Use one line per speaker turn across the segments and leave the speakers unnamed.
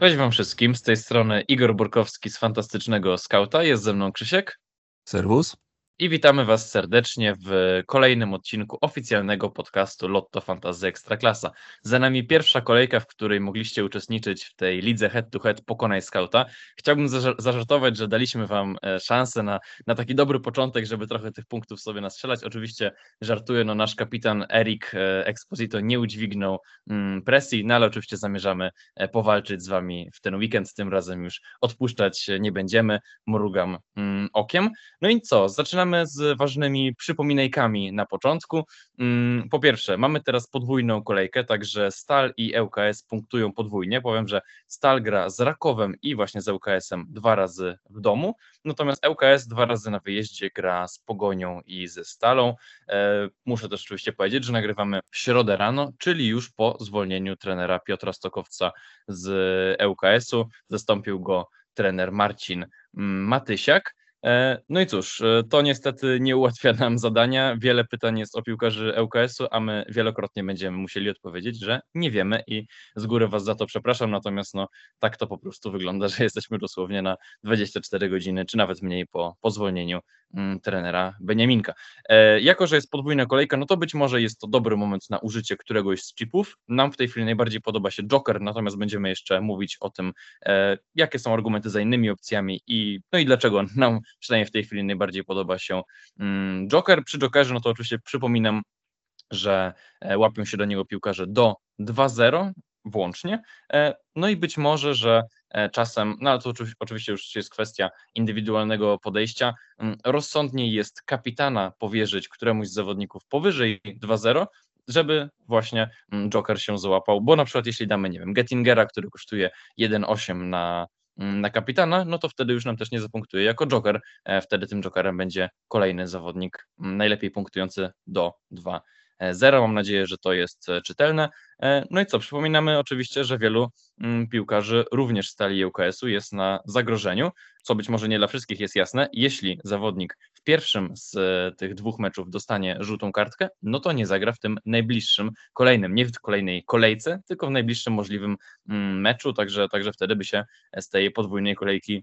Cześć wam wszystkim, z tej strony Igor Burkowski z Fantastycznego Skauta, jest ze mną Krzysiek
Serwus.
I witamy was serdecznie w kolejnym odcinku oficjalnego podcastu Lotto Fantasy Ekstraklasa. Za nami pierwsza kolejka, w której mogliście uczestniczyć w tej lidze head to head Pokonaj Skauta. Chciałbym zażar- zażartować, że daliśmy wam e, szansę na, na taki dobry początek, żeby trochę tych punktów sobie nastrzelać. Oczywiście żartuję, no nasz kapitan Erik e, Exposito nie udźwignął mm, presji, no ale oczywiście zamierzamy e, powalczyć z wami w ten weekend. Tym razem już odpuszczać nie będziemy. Mrugam mm, okiem. No i co? Zaczynamy z ważnymi przypominajkami na początku. Mm, Po pierwsze, mamy teraz podwójną kolejkę, także Stal i ŁKS punktują podwójnie. Powiem, że Stal gra z Rakowem i właśnie z ŁKS-em dwa razy w domu, natomiast ŁKS dwa razy na wyjeździe gra z Pogonią i ze Stalą. E, Muszę też oczywiście powiedzieć, że nagrywamy w środę rano, czyli już po zwolnieniu trenera Piotra Stokowca z ŁKS-u. Zastąpił go trener Marcin mm, Matysiak. E, No i cóż, e, to niestety nie ułatwia nam zadania. Wiele pytań jest o piłkarzy ŁKS-u, a my wielokrotnie będziemy musieli odpowiedzieć, że nie wiemy i z góry Was za to przepraszam, natomiast no, tak to po prostu wygląda, że jesteśmy dosłownie na 24 godziny, czy nawet mniej po, po zwolnieniu trenera Beniaminka. E, jako, że jest podwójna kolejka, no to być może jest to dobry moment na użycie któregoś z chipów. Nam w tej chwili najbardziej podoba się Joker, natomiast będziemy jeszcze mówić o tym, e, jakie są argumenty za innymi opcjami i no i dlaczego nam przynajmniej w tej chwili najbardziej podoba się mm, Joker. Przy Jokerze, no to oczywiście przypominam, że e, łapią się do niego piłkarze do 2-0 włącznie. No i być może, że czasem, no ale to oczywi- oczywiście już jest kwestia indywidualnego podejścia, mm, rozsądniej jest kapitana powierzyć któremuś z zawodników powyżej 2-0, żeby właśnie mm, Joker się załapał, bo na przykład jeśli damy, nie wiem, Gettingera, który kosztuje 1,8 na, mm, na kapitana, no to wtedy już nam też nie zapunktuje jako Joker, e, wtedy tym Jokerem będzie kolejny zawodnik, najlepiej punktujący do 2 0. Mam nadzieję, że to jest e, czytelne. E, No i co, przypominamy oczywiście, że wielu mm, piłkarzy również stali ŁKS-u jest na zagrożeniu, co być może nie dla wszystkich jest jasne. Jeśli zawodnik w pierwszym z e, tych dwóch meczów dostanie żółtą kartkę, no to nie zagra w tym najbliższym kolejnym, nie w kolejnej kolejce, tylko w najbliższym możliwym mm, meczu, także, także wtedy by się z tej podwójnej kolejki e,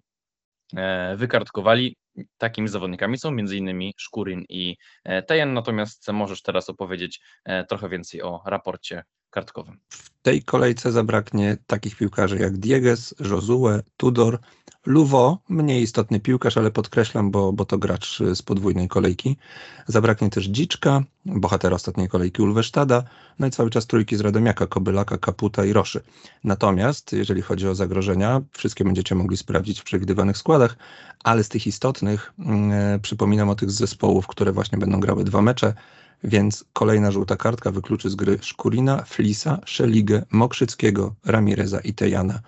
wykartkowali. Takimi zawodnikami są m.in. Szkurin i e, Tejan, natomiast możesz teraz opowiedzieć e, trochę więcej o raporcie kartkowym.
W tej kolejce zabraknie takich piłkarzy jak Dieges, Josue, Tudor, Luwo, mniej istotny piłkarz, ale podkreślam, bo, bo to gracz z podwójnej kolejki. Zabraknie też Dziczka, bohatera ostatniej kolejki Ulwesztada, no i cały czas trójki z Radomiaka, Kobylaka, Kaputa i Roszy. Natomiast jeżeli chodzi o zagrożenia, wszystkie będziecie mogli sprawdzić w przewidywanych składach, ale z tych istotnych mm, przypominam o tych zespołów, które właśnie będą grały dwa mecze, więc kolejna żółta kartka wykluczy z gry Szkurina, Flisa, Szeligę, Mokrzyckiego, Ramireza i Tejana.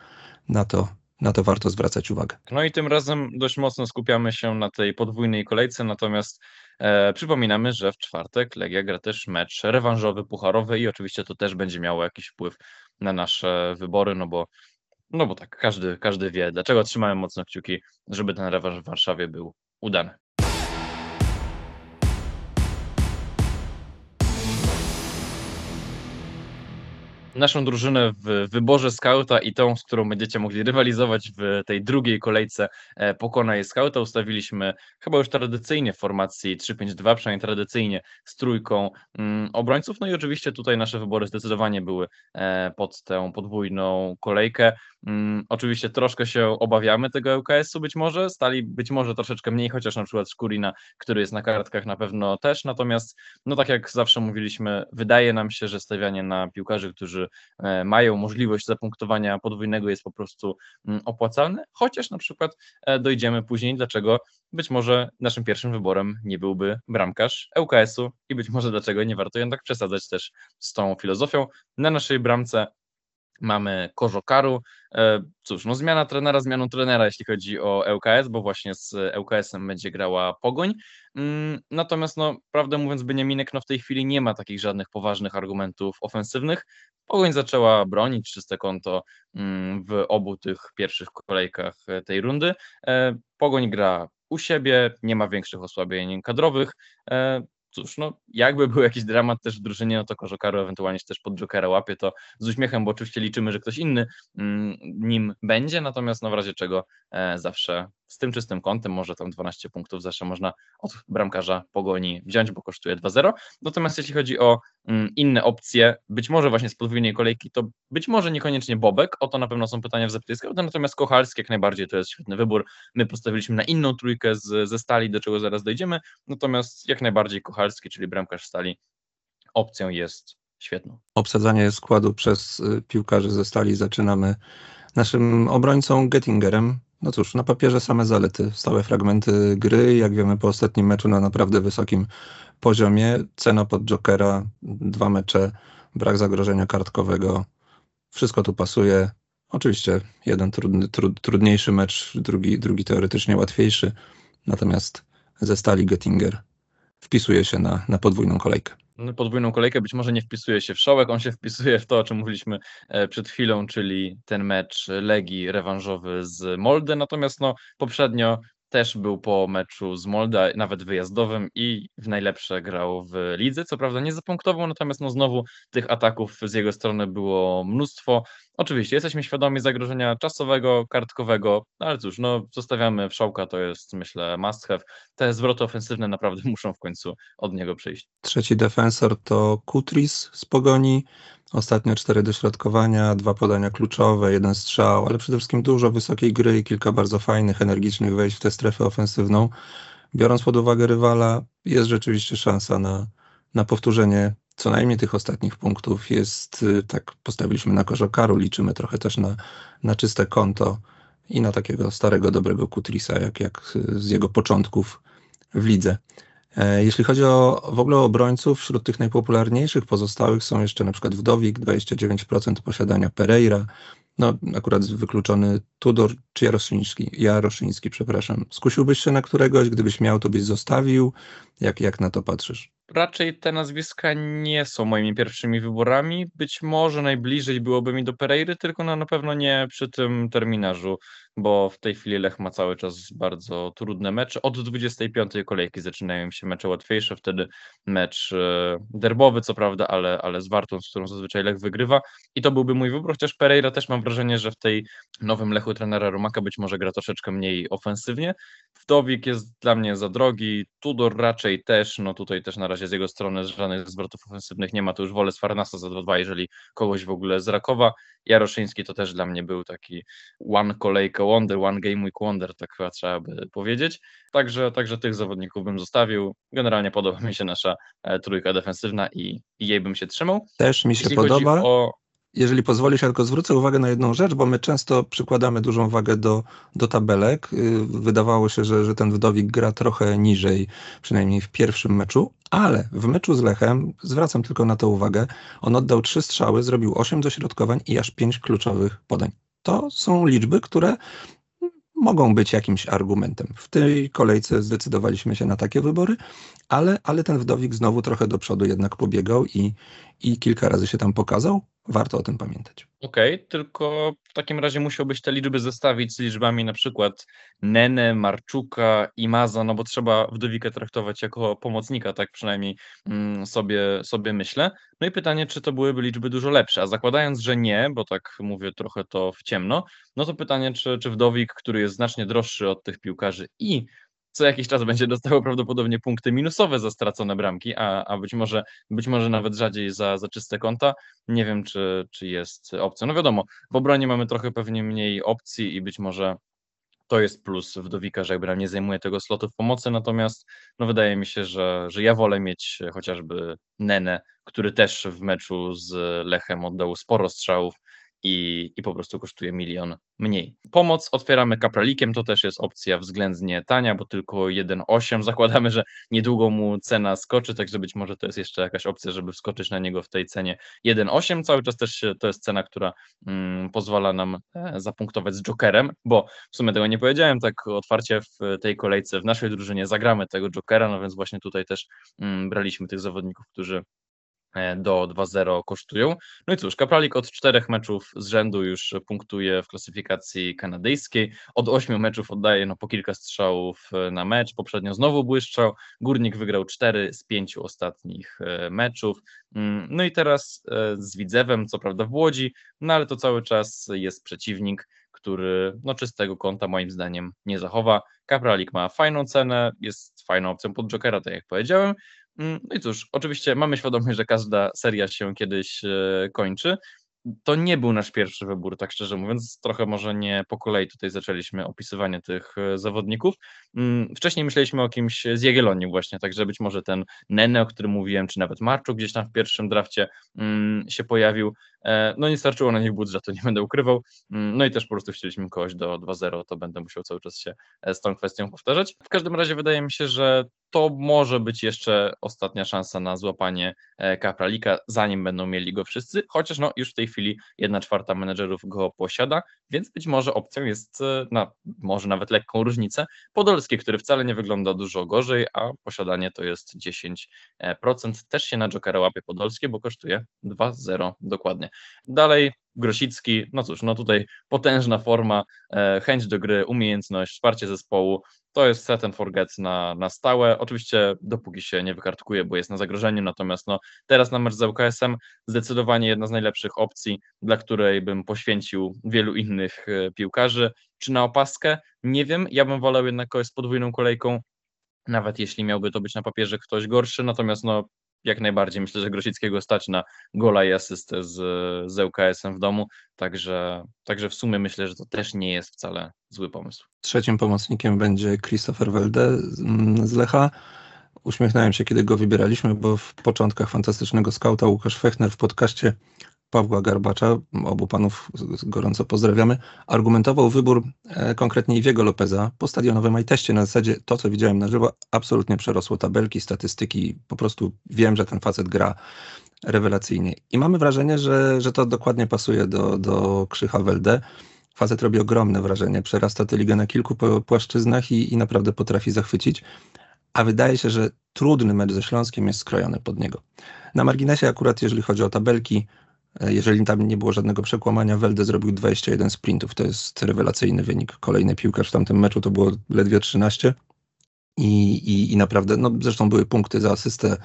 Na to, na to warto zwracać uwagę.
No i tym razem dość mocno skupiamy się na tej podwójnej kolejce, natomiast e, przypominamy, że w czwartek Legia gra też mecz rewanżowy, pucharowy i oczywiście to też będzie miało jakiś wpływ na nasze wybory, no bo, no bo tak, każdy, każdy wie, dlaczego trzymałem mocno kciuki, żeby ten rewanż w Warszawie był udany. Naszą drużynę w wyborze skauta i tą, z którą będziecie mogli rywalizować w tej drugiej kolejce e, Pokonaj Skauta ustawiliśmy chyba już tradycyjnie w formacji 3-5-2, przynajmniej tradycyjnie z trójką mm, obrońców. No i oczywiście tutaj nasze wybory zdecydowanie były e, pod tę podwójną kolejkę. Mm, Oczywiście troszkę się obawiamy tego ŁKS-u być może, stali być może troszeczkę mniej, chociaż na przykład Szkurina, który jest na kartkach na pewno też, natomiast no tak jak zawsze mówiliśmy, wydaje nam się, że stawianie na piłkarzy, którzy mają możliwość zapunktowania podwójnego jest po prostu mm, opłacalne, chociaż na przykład e, dojdziemy później, dlaczego być może naszym pierwszym wyborem nie byłby bramkarz ŁKS-u i być może dlaczego nie warto jednak przesadzać też z tą filozofią. Na naszej bramce mamy Kożokaru. E, Cóż, no zmiana trenera, zmianą trenera, jeśli chodzi o ŁKS, bo właśnie z ŁKS-em będzie grała Pogoń. Mm, Natomiast, no, prawdę mówiąc, Beniaminek no, w tej chwili nie ma takich żadnych poważnych argumentów ofensywnych. Pogoń zaczęła bronić czyste konto mm, w obu tych pierwszych kolejkach e, tej rundy. E, Pogoń gra u siebie, nie ma większych osłabień kadrowych. Cóż, no, jakby był jakiś dramat też w drużynie, no to Kożokaru ewentualnie się też pod Jokera łapie, to z uśmiechem, bo oczywiście liczymy, że ktoś inny mm, nim będzie, natomiast no w razie czego e, zawsze z tym czystym kątem, może tam 12 punktów zawsze można od bramkarza Pogoni wziąć, bo kosztuje 2-0. Natomiast jeśli chodzi o mm, inne opcje, być może właśnie z podwójnej kolejki, to być może niekoniecznie Bobek, o to na pewno są pytania w zapytisku, natomiast Kochalski jak najbardziej to jest świetny wybór. My postawiliśmy na inną trójkę z, ze Stali, do czego zaraz dojdziemy, natomiast jak najbardziej Kochalski, czyli bramkarz Stali, opcją jest świetną.
Obsadzanie składu przez y, piłkarzy ze Stali zaczynamy naszym obrońcą Gettingerem, no cóż, na papierze same zalety. Stałe fragmenty gry, jak wiemy po ostatnim meczu na naprawdę wysokim poziomie. Cena pod Jokera, dwa mecze, brak zagrożenia kartkowego. Wszystko tu pasuje. Oczywiście jeden trudny, trud, trudniejszy mecz, drugi, drugi teoretycznie łatwiejszy. Natomiast ze stali Gettinger wpisuje się na, na podwójną kolejkę
podwójną kolejkę, być może nie wpisuje się w szołek, on się wpisuje w to, o czym mówiliśmy e, przed chwilą, czyli ten mecz Legii rewanżowy z Molde, natomiast no, poprzednio też był po meczu z Molda, nawet wyjazdowym i w najlepsze grał w lidze. Co prawda nie zapunktował, natomiast no znowu tych ataków z jego strony było mnóstwo. Oczywiście jesteśmy świadomi zagrożenia czasowego, kartkowego, no ale cóż, no zostawiamy Wszołka, to jest myślę must have. Te zwroty ofensywne naprawdę muszą w końcu od niego przyjść.
Trzeci defensor to Kutris z Pogoni. Ostatnio cztery dośrodkowania, dwa podania kluczowe, jeden strzał, ale przede wszystkim dużo wysokiej gry i kilka bardzo fajnych, energicznych wejść w tę strefę ofensywną. Biorąc pod uwagę rywala, jest rzeczywiście szansa na, na powtórzenie co najmniej tych ostatnich punktów. Jest, y, tak postawiliśmy na korzokaru, liczymy trochę też na, na czyste konto i na takiego starego, dobrego Kutrisa, jak, jak z jego początków w lidze. E, jeśli chodzi o w ogóle obrońców, wśród tych najpopularniejszych pozostałych są jeszcze na przykład Wdowik, 29% posiadania Pereira, no akurat wykluczony Tudor czy Jaroszyński, Jaroszyński, przepraszam. Skusiłbyś się na któregoś, gdybyś miał, to byś zostawił? Jak, jak na to patrzysz?
raczej te nazwiska nie są moimi pierwszymi wyborami. Być może najbliżej byłoby mi do Pereiry, tylko no, na pewno nie przy tym terminarzu, bo w tej chwili Lech ma cały czas bardzo trudne mecze. Od 25 kolejki zaczynają się mecze łatwiejsze, wtedy mecz e, derbowy, co prawda, ale, ale z Wartą, z którą zazwyczaj Lech wygrywa. I to byłby mój wybór, chociaż Pereira też mam wrażenie, że w tej nowym Lechu trenera Romaka być może gra troszeczkę mniej ofensywnie. Wdowik jest dla mnie za drogi, Tudor raczej też, no tutaj też na razie z jego strony żadnych zwrotów ofensywnych nie ma, to już wolę z Farnasa za 2-2, jeżeli kogoś w ogóle z Rakowa. Jaroszyński to też dla mnie był taki one kolejka wonder, one game week wonder, tak chyba trzeba by powiedzieć. Także, także tych zawodników bym zostawił. Generalnie podoba mi się nasza e, trójka defensywna i, i jej bym się trzymał.
Też mi się Jeśli podoba. O jeżeli pozwolisz, ja tylko zwrócę uwagę na jedną rzecz, bo my często przykładamy dużą wagę do, do tabelek. Y, wydawało się, że, że ten Wdowik gra trochę niżej, przynajmniej w pierwszym meczu, ale w meczu z Lechem, zwracam tylko na to uwagę, on oddał trzy strzały, zrobił osiem dośrodkowań i aż pięć kluczowych podań. To są liczby, które mogą być jakimś argumentem. W tej kolejce zdecydowaliśmy się na takie wybory, ale, ale ten wdowik znowu trochę do przodu jednak pobiegał i, i kilka razy się tam pokazał. Warto o tym pamiętać.
Okej, okay, tylko w takim razie musiałbyś te liczby zestawić z liczbami na przykład Nene, Marczuka i Maza, no bo trzeba wdowikę traktować jako pomocnika, tak przynajmniej mm, sobie, sobie myślę. No i pytanie, czy to byłyby liczby dużo lepsze, a zakładając, że nie, bo tak mówię trochę to w ciemno, no to pytanie, czy, czy wdowik, który jest znacznie droższy od tych piłkarzy i co jakiś czas będzie dostało prawdopodobnie punkty minusowe za stracone bramki, a, a być, może, być może nawet rzadziej za, za czyste konta. Nie wiem, czy, czy jest opcja. No wiadomo, w obronie mamy trochę pewnie mniej opcji i być może to jest plus Wdowika, że jakby nie zajmuje tego slotu w pomocy, natomiast no wydaje mi się, że, że ja wolę mieć chociażby Nenę, który też w meczu z Lechem oddał sporo strzałów, i, i po prostu kosztuje milion mniej. Pomoc otwieramy kapralikiem, to też jest opcja względnie tania, bo tylko 1,8. Zakładamy, że niedługo mu cena skoczy, także być może to jest jeszcze jakaś opcja, żeby wskoczyć na niego w tej cenie 1,8. Cały czas też to jest cena, która mm, pozwala nam e, zapunktować z Jokerem, bo w sumie tego nie powiedziałem tak otwarcie w tej kolejce w naszej drużynie zagramy tego Jokera, no więc właśnie tutaj też mm, braliśmy tych zawodników, którzy do 2-0 kosztują. No i cóż, Kapralik od czterech meczów z rzędu już punktuje w klasyfikacji kanadyjskiej. Od ośmiu meczów oddaje no, po kilka strzałów e, na mecz. Poprzednio znowu błyszczał. Górnik wygrał cztery z pięciu ostatnich e, meczów. Mm, no i teraz z Widzewem, co prawda w Łodzi, no ale to cały czas jest przeciwnik, który no, czystego konta moim zdaniem nie zachowa. Kapralik ma fajną cenę, jest fajną opcją pod Jokera, tak jak powiedziałem. Mm, no i cóż, oczywiście mamy świadomość, że każda seria się kiedyś e, kończy. To nie był nasz pierwszy wybór, tak szczerze mówiąc. Trochę może nie po kolei tutaj zaczęliśmy opisywanie tych e, zawodników. Mm, wcześniej myśleliśmy o kimś z Jagiellonii właśnie, także być może ten Nene, o którym mówiłem, czy nawet Marczuk gdzieś tam w pierwszym drafcie mm, się pojawił. E, no nie starczyło na nich budżetu, nie będę ukrywał. No i też po prostu chcieliśmy kogoś do 2-0, to będę musiał cały czas się z tą kwestią powtarzać. W każdym razie wydaje mi się, że to może być jeszcze ostatnia szansa na złapanie e, Kapralika, zanim będą mieli go wszyscy, chociaż no już w tej chwili jedna czwarta menedżerów go posiada, więc być może opcją jest, e, na, może nawet lekką różnicę, Podolski, który wcale nie wygląda dużo gorzej, a posiadanie to jest 10%. Też się na Jokera łapie Podolskie, bo kosztuje 2,0 dokładnie. Dalej Grosicki, no cóż, no tutaj potężna forma, e, chęć do gry, umiejętność, wsparcie zespołu, to jest set and forget na, na stałe. Oczywiście dopóki się nie wykartkuje, bo jest na zagrożeniu, natomiast no, teraz na mecz z UKS-em zdecydowanie jedna z najlepszych opcji, dla której bym poświęcił wielu innych e, piłkarzy. Czy na opaskę? Nie wiem, ja bym wolał jednak kogoś z podwójną kolejką, nawet jeśli miałby to być na papierze ktoś gorszy, natomiast no, jak najbardziej. Myślę, że Grosickiego stać na gola i asystę z, z ŁKS-em w domu, także, także w sumie myślę, że to też nie jest wcale zły pomysł.
Trzecim pomocnikiem będzie Christopher Welde z Lecha. Uśmiechnąłem się, kiedy go wybieraliśmy, bo w początkach fantastycznego skauta Łukasz Fechner w podcaście Pawła Garbacza, obu panów gorąco pozdrawiamy, argumentował wybór e, konkretnie Iwiego Lopeza po stadionowym teście na zasadzie to, co widziałem na żywo, absolutnie przerosło tabelki, statystyki, po prostu wiem, że ten facet gra rewelacyjnie. I mamy wrażenie, że, że to dokładnie pasuje do, do Krzycha Welde. Facet robi ogromne wrażenie, przerasta tę ligę na kilku płaszczyznach i, i naprawdę potrafi zachwycić a wydaje się, że trudny mecz ze Śląskiem jest skrojony pod niego. Na marginesie akurat, jeżeli chodzi o tabelki, jeżeli tam nie było żadnego przekłamania, Welde zrobił 21 sprintów. To jest rewelacyjny wynik. Kolejny piłkarz w tamtym meczu to było ledwie 13. I, i, i naprawdę, no zresztą były punkty za asystę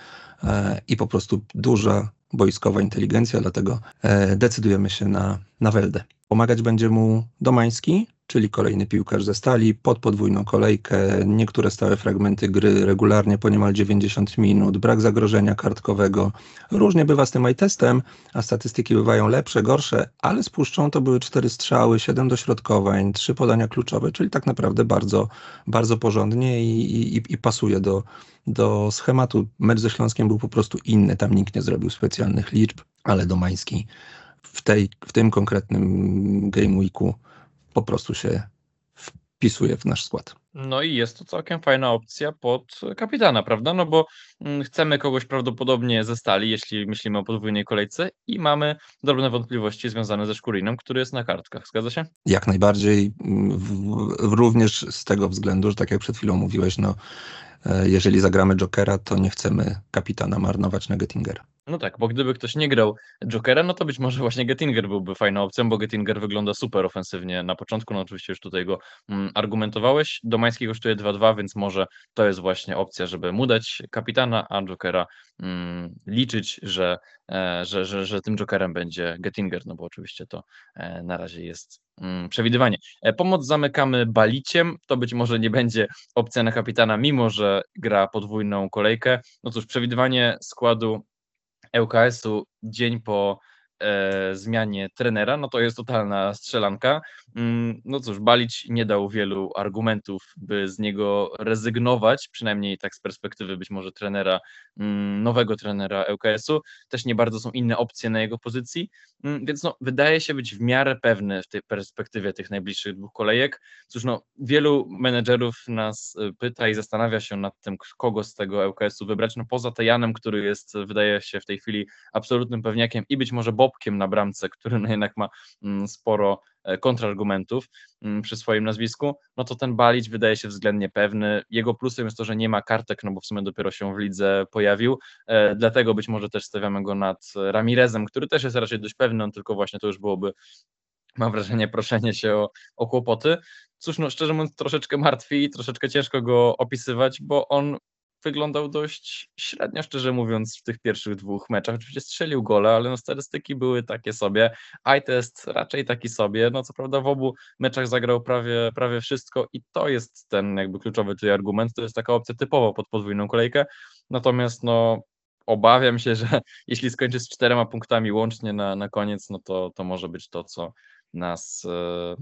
e, i po prostu duża boiskowa inteligencja, dlatego e, decydujemy się na, na Weldę. Pomagać będzie mu Domański, czyli kolejny piłkarz ze stali, pod podwójną kolejkę, niektóre stałe fragmenty gry regularnie po niemal 90 minut, brak zagrożenia kartkowego. Różnie bywa z tym testem, a statystyki bywają lepsze, gorsze, ale z puszczą to były 4 strzały, 7 dośrodkowań, 3 podania kluczowe, czyli tak naprawdę bardzo, bardzo porządnie i, i, i pasuje do, do schematu. Mecz ze Śląskiem był po prostu inny, tam nikt nie zrobił specjalnych liczb, ale Domański w, tej, w tym konkretnym game weeku po prostu się wpisuje w nasz skład.
No i jest to całkiem fajna opcja pod kapitana, prawda? No bo mm, chcemy kogoś prawdopodobnie ze stali, jeśli myślimy o podwójnej kolejce i mamy drobne wątpliwości związane ze Szkurinem, który jest na kartkach. Zgadza się?
Jak najbardziej. W, również z tego względu, że tak jak przed chwilą mówiłeś, no e, jeżeli zagramy Jokera, to nie chcemy kapitana marnować na Gettingera.
No tak, bo gdyby ktoś nie grał Jokera, no to być może właśnie Gettinger byłby fajną opcją, bo Gettinger wygląda super ofensywnie na początku, no oczywiście już tutaj go mm, argumentowałeś. Domański kosztuje 2-2, więc może to jest właśnie opcja, żeby mu dać kapitana, a Jokera mm, liczyć, że, e, że, że, że tym Jokerem będzie Gettinger, no bo oczywiście to e, na razie jest mm, przewidywanie. E, pomoc zamykamy baliciem, to być może nie będzie opcja na kapitana, mimo że gra podwójną kolejkę. No cóż, przewidywanie składu ŁKS-u dzień po zmianie trenera, no to jest totalna strzelanka. Mm, no cóż, Balić nie dał wielu argumentów, by z niego rezygnować, przynajmniej tak z perspektywy być może trenera, mm, nowego trenera ŁKS-u. Też nie bardzo są inne opcje na jego pozycji, mm, więc no, wydaje się być w miarę pewny w tej perspektywie tych najbliższych dwóch kolejek. Cóż, no, wielu menedżerów nas y, pyta i zastanawia się nad tym, kogo z tego ŁKS-u wybrać, no poza Tejanem, który jest, wydaje się w tej chwili absolutnym pewniakiem i być może Bobkiem na bramce, który no jednak ma mm, sporo e, kontrargumentów mm, przy swoim nazwisku, no to ten Balić wydaje się względnie pewny. Jego plusem jest to, że nie ma kartek, no bo w sumie dopiero się w lidze pojawił, e, dlatego być może też stawiamy go nad Ramirezem, który też jest raczej dość pewny, on tylko właśnie to już byłoby mam wrażenie, proszenie się o, o kłopoty. Cóż, no szczerze mówiąc, troszeczkę martwi, troszeczkę ciężko go opisywać, bo on wyglądał dość średnio, szczerze mówiąc, w tych pierwszych dwóch meczach. Oczywiście strzelił gole, ale no statystyki były takie sobie. Eye test raczej taki sobie. No co prawda w obu meczach zagrał prawie, prawie wszystko i to jest ten jakby kluczowy tutaj argument. To jest taka opcja typowa pod podwójną kolejkę. Natomiast no obawiam się, że jeśli skończy z czterema punktami łącznie na, na koniec, no to, to może być to, co nas e,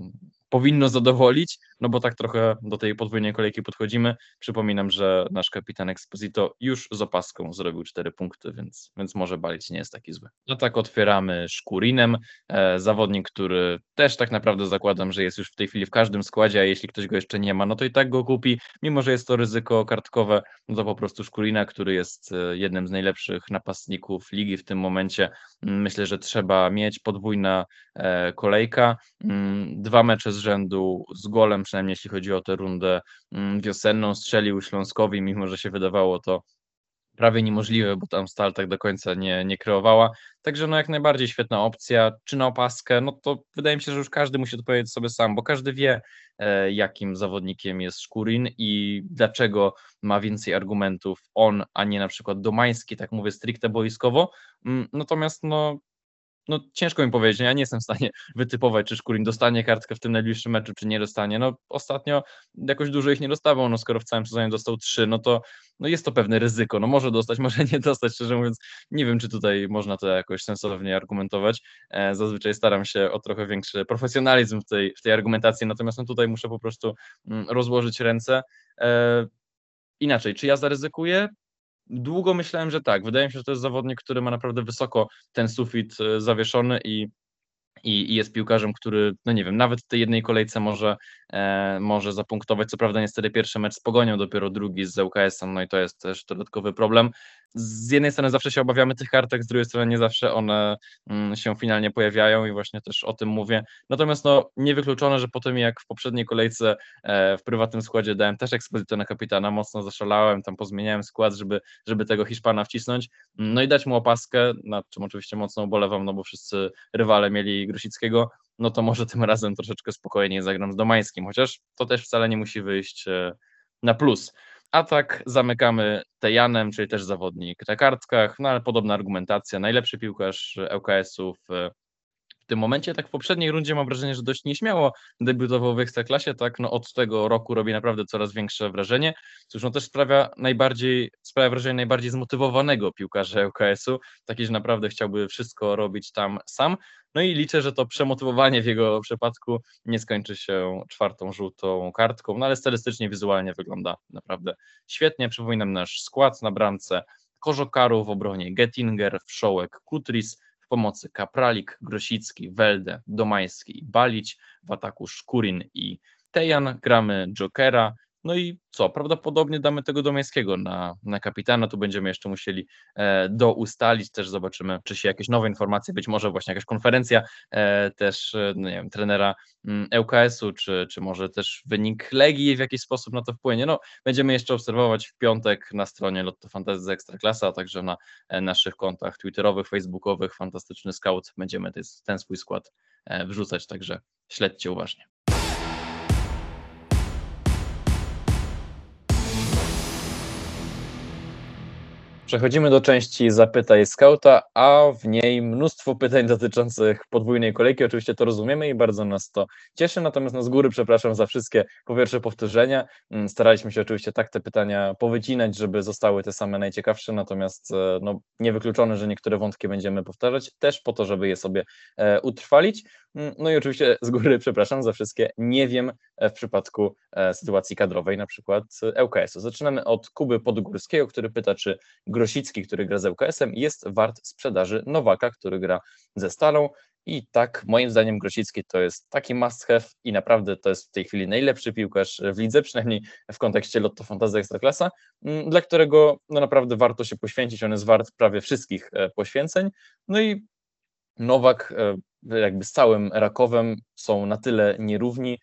powinno zadowolić, no bo tak trochę do tej podwójnej kolejki podchodzimy. Przypominam, że nasz kapitan Exposito już z opaską zrobił cztery punkty, więc, więc może balić nie jest taki zły. No tak otwieramy Szkurinem, e, zawodnik, który też tak naprawdę zakładam, że jest już w tej chwili w każdym składzie, a jeśli ktoś go jeszcze nie ma, no to i tak go kupi, mimo że jest to ryzyko kartkowe, no to po prostu Szkurina, który jest e, jednym z najlepszych napastników ligi w tym momencie, myślę, że trzeba mieć podwójna e, kolejka, mm, dwa mecze z rzędu z golem, przynajmniej jeśli chodzi o tę rundę mm, wiosenną, strzelił Śląskowi, mimo że się wydawało to prawie niemożliwe, bo tam Stal tak do końca nie, nie kreowała. Także no jak najbardziej świetna opcja. Czy na opaskę? No to wydaje mi się, że już każdy musi odpowiedzieć sobie sam, bo każdy wie, e, jakim zawodnikiem jest Szkurin i dlaczego ma więcej argumentów on, a nie na przykład Domański, tak mówię stricte boiskowo. Mm, natomiast no no ciężko mi powiedzieć, ja nie jestem w stanie wytypować, czy Szkurin dostanie kartkę w tym najbliższym meczu, czy nie dostanie. No ostatnio jakoś dużo ich nie dostawał, no skoro w całym sezonie dostał trzy, no to no jest to pewne ryzyko, no może dostać, może nie dostać, szczerze mówiąc, nie wiem, czy tutaj można to jakoś sensownie argumentować. E, zazwyczaj staram się o trochę większy profesjonalizm w tej, w tej argumentacji, natomiast no tutaj muszę po prostu mm, rozłożyć ręce. E, inaczej, czy ja zaryzykuję? Długo myślałem, że tak. Wydaje mi się, że to jest zawodnik, który ma naprawdę wysoko ten sufit e, zawieszony i, i, jest piłkarzem, który, no nie wiem, nawet w tej jednej kolejce może, może zapunktować. Co prawda niestety pierwszy mecz z Pogonią, dopiero drugi z ŁKS-em, no i to jest też dodatkowy problem z jednej strony zawsze się obawiamy tych kartek, z drugiej strony nie zawsze one mm, się finalnie pojawiają i właśnie też o tym mówię. Natomiast no, niewykluczone, że po tym jak w poprzedniej kolejce e, w prywatnym składzie dałem też ekspozycję na kapitana, mocno zaszalałem, tam pozmieniałem skład, żeby, żeby tego Hiszpana wcisnąć, no i dać mu opaskę, nad czym oczywiście mocno ubolewam, no bo wszyscy rywale mieli Grosickiego, no to może tym razem troszeczkę spokojniej zagram z Domańskim, chociaż to też wcale nie musi wyjść e, na plus. Atak zamykamy Tejanem, czyli też zawodnik na kartkach, no ale podobna argumentacja. Najlepszy piłkarz ŁKS-u w, w tym momencie. Tak w poprzedniej rundzie mam wrażenie, że dość nieśmiało debiutował w Ekstraklasie, tak no od tego roku robi naprawdę coraz większe wrażenie. Cóż, no też sprawia najbardziej, sprawia wrażenie najbardziej zmotywowanego piłkarza ŁKS-u, taki, że naprawdę chciałby wszystko robić tam sam. No i liczę, że to przemotywowanie w jego przypadku nie skończy się czwartą żółtą kartką, no ale statystycznie, wizualnie wygląda naprawdę świetnie. Przypominam nasz skład na bramce Korzokaru w obronie Gettinger, Wszołek, Kutris, pomocy Kapralik, Grosicki, Welde, Domański i Balić, w ataku Szkurin i Tejan, gramy Jokera, no i co? Prawdopodobnie damy tego Domiańskiego na, na kapitana. Tu będziemy jeszcze musieli e, doustalić. Też zobaczymy, czy się jakieś nowe informacje, być może właśnie jakaś konferencja e, też, e, no nie wiem, trenera mm, ŁKS-u, czy, czy może też wynik Legii w jakiś sposób na to wpłynie. No, będziemy jeszcze obserwować w piątek na stronie Lotto Fantasy z Ekstraklasa, a także na e, naszych kontach twitterowych, facebookowych. Fantastyczny scout. Będziemy ten, ten swój skład e, wrzucać, także śledźcie uważnie. Przechodzimy do części Zapytaj Skauta, a w niej mnóstwo pytań dotyczących podwójnej kolejki. Oczywiście to rozumiemy i bardzo nas to cieszy, natomiast no z góry przepraszam za wszystkie po pierwsze powtórzenia. Mm, staraliśmy się oczywiście tak te pytania powycinać, żeby zostały te same najciekawsze, natomiast e, no, niewykluczone, że niektóre wątki będziemy powtarzać, też po to, żeby je sobie e, utrwalić. Mm, no i oczywiście z góry przepraszam za wszystkie nie wiem e, w przypadku sytuacji kadrowej, na przykład ŁKS-u. Zaczynamy od Kuby Podgórskiego, który pyta, czy Grosicki, który gra z ŁKS-em, jest wart sprzedaży Nowaka, który gra ze Stalą. I tak, moim zdaniem, Grosicki to jest taki must have i naprawdę to jest w tej chwili najlepszy piłkarz w lidze, przynajmniej w kontekście Lotto Fantasy Ekstraklasa, mm, dla którego no naprawdę warto się poświęcić. On jest wart prawie wszystkich e, poświęceń. No i Nowak jakby z całym Rakowem są na tyle nierówni,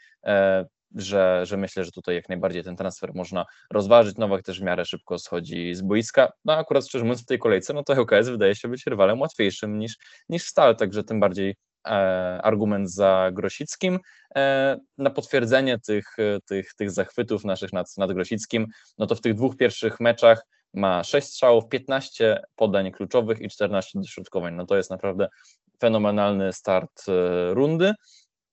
że, że myślę, że tutaj jak najbardziej ten transfer można rozważyć. Nowak też w miarę szybko schodzi z boiska. No akurat szczerze mówiąc w tej kolejce, no to ŁKS wydaje się być rywalem łatwiejszym niż, niż Stal, także tym bardziej e, argument za Grosickim. E, na potwierdzenie tych, tych, tych zachwytów naszych nad, nad Grosickim, no to w tych dwóch pierwszych meczach ma 6 strzałów, 15 podań kluczowych i 14 dośrodkowań. No to jest naprawdę fenomenalny start e, rundy.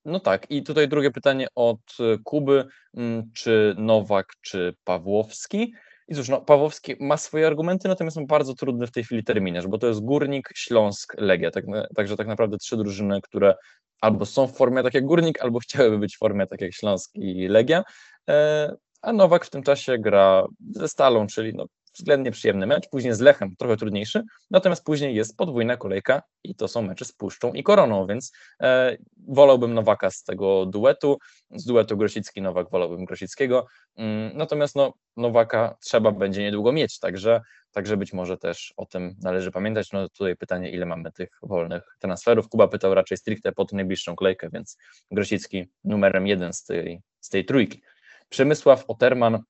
No tak, i tutaj drugie pytanie od e, Kuby, mm, czy Nowak, czy Pawłowski? I cóż, no, Pawłowski ma swoje argumenty, natomiast są bardzo trudny w tej chwili terminarz, bo to jest Górnik, Śląsk, Legia, tak, także tak naprawdę trzy drużyny, które albo są w formie tak jak Górnik, albo chciałyby być w formie tak jak Śląsk i Legia, e, a Nowak w tym czasie gra ze Stalą, czyli no, względnie przyjemny mecz, później z Lechem trochę trudniejszy, natomiast później jest podwójna kolejka i to są mecze z Puszczą i Koroną, więc e, wolałbym Nowaka z tego duetu, z duetu Grosicki-Nowak wolałbym Grosickiego, mm, natomiast no, Nowaka trzeba będzie niedługo mieć, także, także być może też o tym należy pamiętać. No tutaj pytanie, ile mamy tych wolnych transferów. Kuba pytał raczej stricte pod najbliższą kolejkę, więc Grosicki numerem jeden z tej, z tej trójki. Przemysław Oterman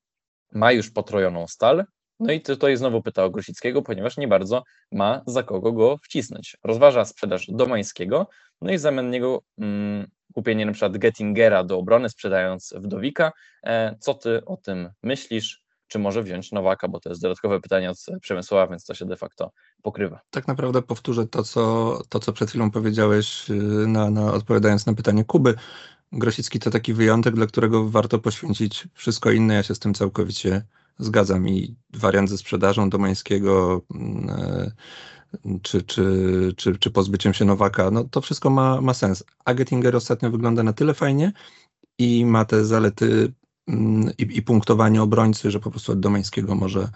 ma już potrojoną stal, no i tutaj znowu pytał Grosickiego, ponieważ nie bardzo ma za kogo go wcisnąć. Rozważa sprzedaż Domańskiego, no i zamiast niego mm, kupienie na przykład Gettingera do obrony, sprzedając Wdowika. E, co ty o tym myślisz? Czy może wziąć Nowaka, bo to jest dodatkowe pytanie od Przemysława, więc to się de facto pokrywa.
Tak naprawdę powtórzę to, co, to, co przed chwilą powiedziałeś, y, na, na, odpowiadając na pytanie Kuby. Grosicki to taki wyjątek, dla którego warto poświęcić wszystko inne. Ja się z tym całkowicie zgadzam i wariant ze sprzedażą Domańskiego mm, e, czy, czy, czy, czy pozbyciem się Nowaka, no to wszystko ma, ma sens. A Gettinger ostatnio wygląda na tyle fajnie i ma te zalety mm, i, i punktowanie obrońcy, że po prostu od Domańskiego może,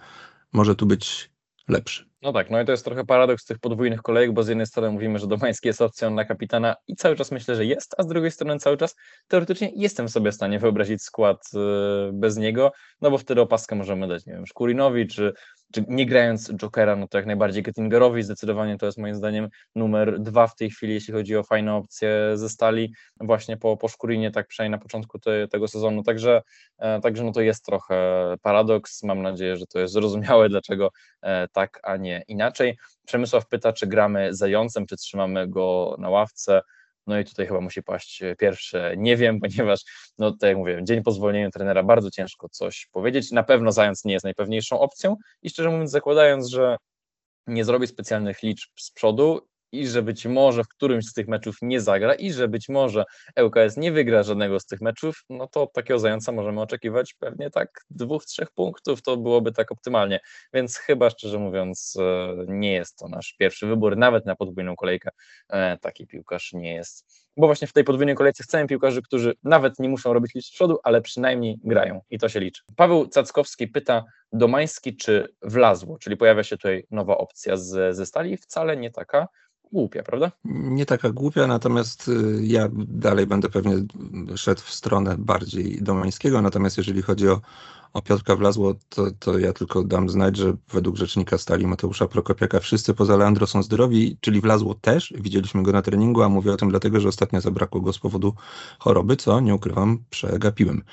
może tu być lepszy.
No tak, no i to jest trochę paradoks tych podwójnych kolejek, bo z jednej strony mówimy, że Domański jest opcją na kapitana i cały czas myślę, że jest, a z drugiej strony cały czas teoretycznie jestem sobie w stanie wyobrazić skład y, bez niego, no bo wtedy opaskę możemy dać, nie wiem, Szkurinowi, czy czy nie grając Jokera, no to jak najbardziej Gettingerowi zdecydowanie to jest moim zdaniem numer dwa w tej chwili, jeśli chodzi o fajne opcje ze stali, właśnie po, po Szkurinie, tak przynajmniej na początku te, tego sezonu, także, e, także no to jest trochę paradoks, mam nadzieję, że to jest zrozumiałe, dlaczego e, tak, a nie inaczej. Przemysław pyta, czy gramy zającem, czy trzymamy go na ławce, no i tutaj chyba musi paść e, pierwsze. Nie wiem, ponieważ, no tak jak mówię, dzień po zwolnieniu trenera bardzo ciężko coś powiedzieć. Na pewno Zając nie jest najpewniejszą opcją i szczerze mówiąc, zakładając, że nie zrobi specjalnych liczb z przodu i że być może w którymś z tych meczów nie zagra i że być może ŁKS nie wygra żadnego z tych meczów, no to od takiego zająca możemy oczekiwać pewnie tak dwóch, trzech punktów, to byłoby tak optymalnie, więc chyba szczerze mówiąc e, nie jest to nasz pierwszy wybór, nawet na podwójną kolejkę e, taki piłkarz nie jest. Bo właśnie w tej podwójnej kolejce chcemy piłkarzy, którzy nawet nie muszą robić liczb z przodu, ale przynajmniej grają i to się liczy. Paweł Cackowski pyta, Domański czy Wlazło, czyli pojawia się tutaj nowa opcja z, ze stali, wcale nie taka głupia, prawda?
Nie taka głupia, natomiast y, ja dalej będę pewnie szedł w stronę bardziej Domańskiego, natomiast jeżeli chodzi o, o Piotrka Wlazło, to, to ja tylko dam znać, że według rzecznika stali Mateusza Prokopiaka wszyscy poza Leandro są zdrowi, czyli Wlazło też, widzieliśmy go na treningu, a mówię o tym dlatego, że ostatnio zabrakło go z powodu choroby, co nie ukrywam, przegapiłem.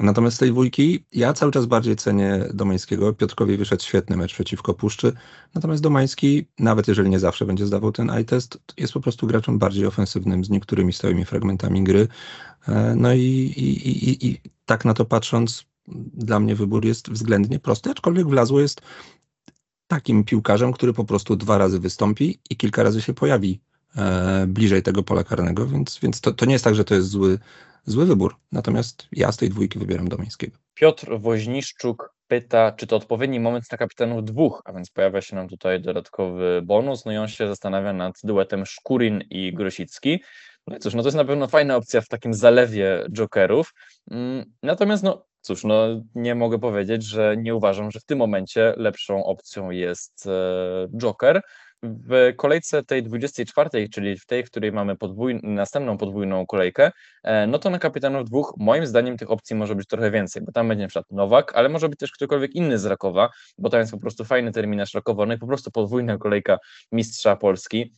Natomiast z tej dwójki ja cały czas bardziej cenię Domańskiego. Piotrkowi wyszedł świetny mecz przeciwko Puszczy. Natomiast Domański, nawet jeżeli nie zawsze będzie zdawał ten eye test, jest po prostu graczem bardziej ofensywnym z niektórymi stałymi fragmentami gry. E, no i, i, i, i tak na to patrząc, dla mnie wybór jest względnie prosty, aczkolwiek Wlazło jest takim piłkarzem, który po prostu dwa razy wystąpi i kilka razy się pojawi e, bliżej tego pola karnego, więc, więc to, to nie jest tak, że to jest zły zły wybór. Natomiast ja z tej dwójki wybieram Domańskiego.
Piotr Woźniszczuk pyta, czy to odpowiedni moment na kapitanów dwóch, a więc pojawia się nam tutaj dodatkowy bonus, no i on się zastanawia nad duetem Szkurin i Grosicki. No i cóż, no to jest na pewno fajna opcja w takim zalewie jokerów. Mm, natomiast no cóż, no nie mogę powiedzieć, że nie uważam, że w tym momencie lepszą opcją jest e, Joker. W kolejce tej 24, czyli w tej, w której mamy podwój... następną podwójną kolejkę, e, no to na kapitanów dwóch, moim zdaniem tych opcji może być trochę więcej, bo tam będzie na przykład Nowak, ale może być też ktokolwiek inny z Rakowa, bo tam jest po prostu fajny terminarz Rakowa, no i po prostu podwójna kolejka mistrza Polski.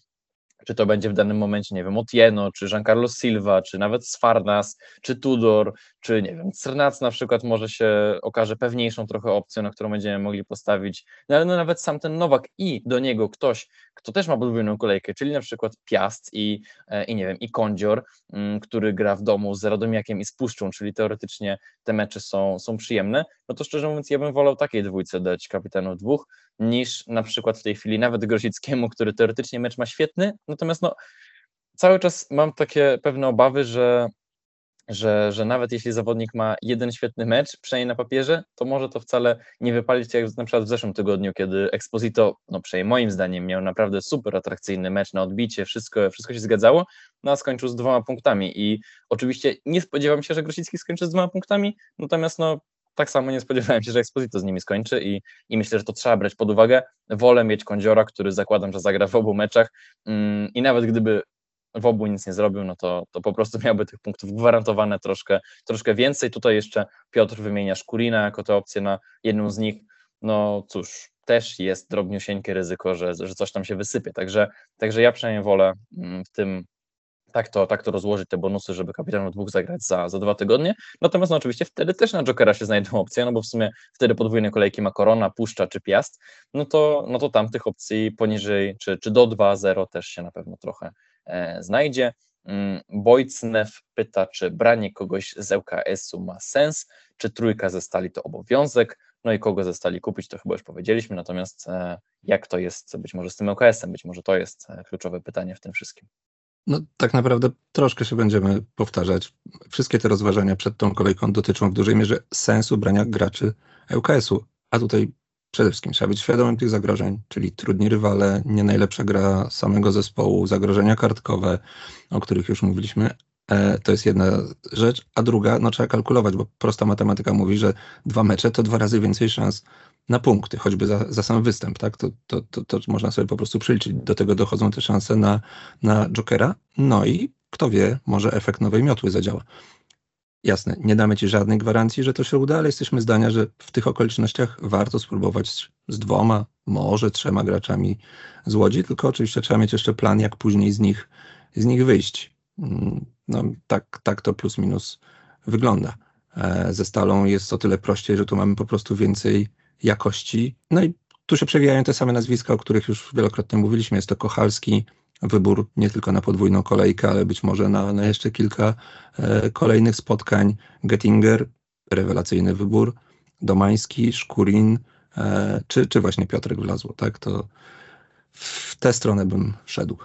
Czy to będzie w danym momencie, nie wiem, Otieno, czy Giancarlo Silva, czy nawet Sfarnas, czy Tudor, czy nie wiem, Crnac na przykład może się okaże pewniejszą trochę opcją, na którą będziemy mogli postawić, no ale no nawet sam ten Nowak i do niego ktoś, kto też ma podwójną kolejkę, czyli na przykład Piast i, e, i nie wiem, i Kondzior, mm, który gra w domu z Radomiakiem i z Puszczą, czyli teoretycznie te mecze są, są przyjemne, no to szczerze mówiąc ja bym wolał takiej dwójce dać kapitanów dwóch, niż na przykład w tej chwili nawet Grosickiemu, który teoretycznie mecz ma świetny, natomiast no cały czas mam takie pewne obawy, że że, że nawet jeśli zawodnik ma jeden świetny mecz, przynajmniej na papierze, to może to wcale nie wypalić jak na przykład w zeszłym tygodniu, kiedy Exposito, no przynajmniej moim zdaniem, miał naprawdę super atrakcyjny mecz na odbicie, wszystko, wszystko się zgadzało, no a skończył z dwoma punktami. I oczywiście nie spodziewam się, że Grosicki skończy z dwoma punktami, natomiast no tak samo nie spodziewałem się, że Exposito z nimi skończy i, i myślę, że to trzeba brać pod uwagę. Wolę mieć Kądziora, który zakładam, że zagra w obu meczach mm, i nawet gdyby w obu nic nie zrobił, no to, to po prostu miałby tych punktów gwarantowane troszkę, troszkę więcej. Tutaj jeszcze Piotr wymienia Szkurina jako tę opcję na jedną z nich. No cóż, też jest drobniusieńkie ryzyko, że, że coś tam się wysypie. Także, także ja przynajmniej wolę mm, w tym tak to, tak to rozłożyć te bonusy, żeby kapitanów dwóch zagrać za, za dwa tygodnie. Natomiast no, oczywiście wtedy też na Jokera się znajdą opcje, no bo w sumie wtedy podwójne kolejki ma Korona, Puszcza czy Piast, no to, no to tam tych opcji poniżej czy, czy do 2-0 też się na pewno trochę E, znajdzie. Mm, Bojcnew pyta, czy branie kogoś z ŁKS-u ma sens, czy trójka ze stali to obowiązek, no i kogo ze stali kupić, to chyba już powiedzieliśmy, natomiast e, jak to jest być może z tym ŁKS-em, być może to jest e, kluczowe pytanie w tym wszystkim.
No tak naprawdę troszkę się będziemy powtarzać. Wszystkie te rozważania przed tą kolejką dotyczą w dużej mierze sensu brania graczy ŁKS-u, a tutaj przede wszystkim trzeba być świadomym tych zagrożeń, czyli trudni rywale, nie najlepsza gra samego zespołu, zagrożenia kartkowe, o których już mówiliśmy. E, to jest jedna rzecz, a druga, no trzeba kalkulować, bo prosta matematyka mówi, że dwa mecze to dwa razy więcej szans na punkty, choćby za, za sam występ, tak? To, to, to, to można sobie po prostu przeliczyć. Do tego dochodzą te szanse na, na Jokera. No i kto wie, może efekt nowej miotły zadziała. Jasne, nie damy ci żadnej gwarancji, że to się uda, ale jesteśmy zdania, że w tych okolicznościach warto spróbować z dwoma, może trzema graczami z Łodzi, tylko oczywiście trzeba mieć jeszcze plan, jak później z nich, z nich wyjść. No, tak, tak to plus minus wygląda. E, ze Stalą jest o tyle prościej, że tu mamy po prostu więcej jakości. No i tu się przewijają te same nazwiska, o których już wielokrotnie mówiliśmy. Jest to Kochalski, wybór nie tylko na podwójną kolejkę, ale być może na, na jeszcze kilka e, kolejnych spotkań. Gettinger, rewelacyjny wybór, Domański, Szkurin, e, czy, czy właśnie Piotrek Wlazło, tak? To w tę stronę bym szedł.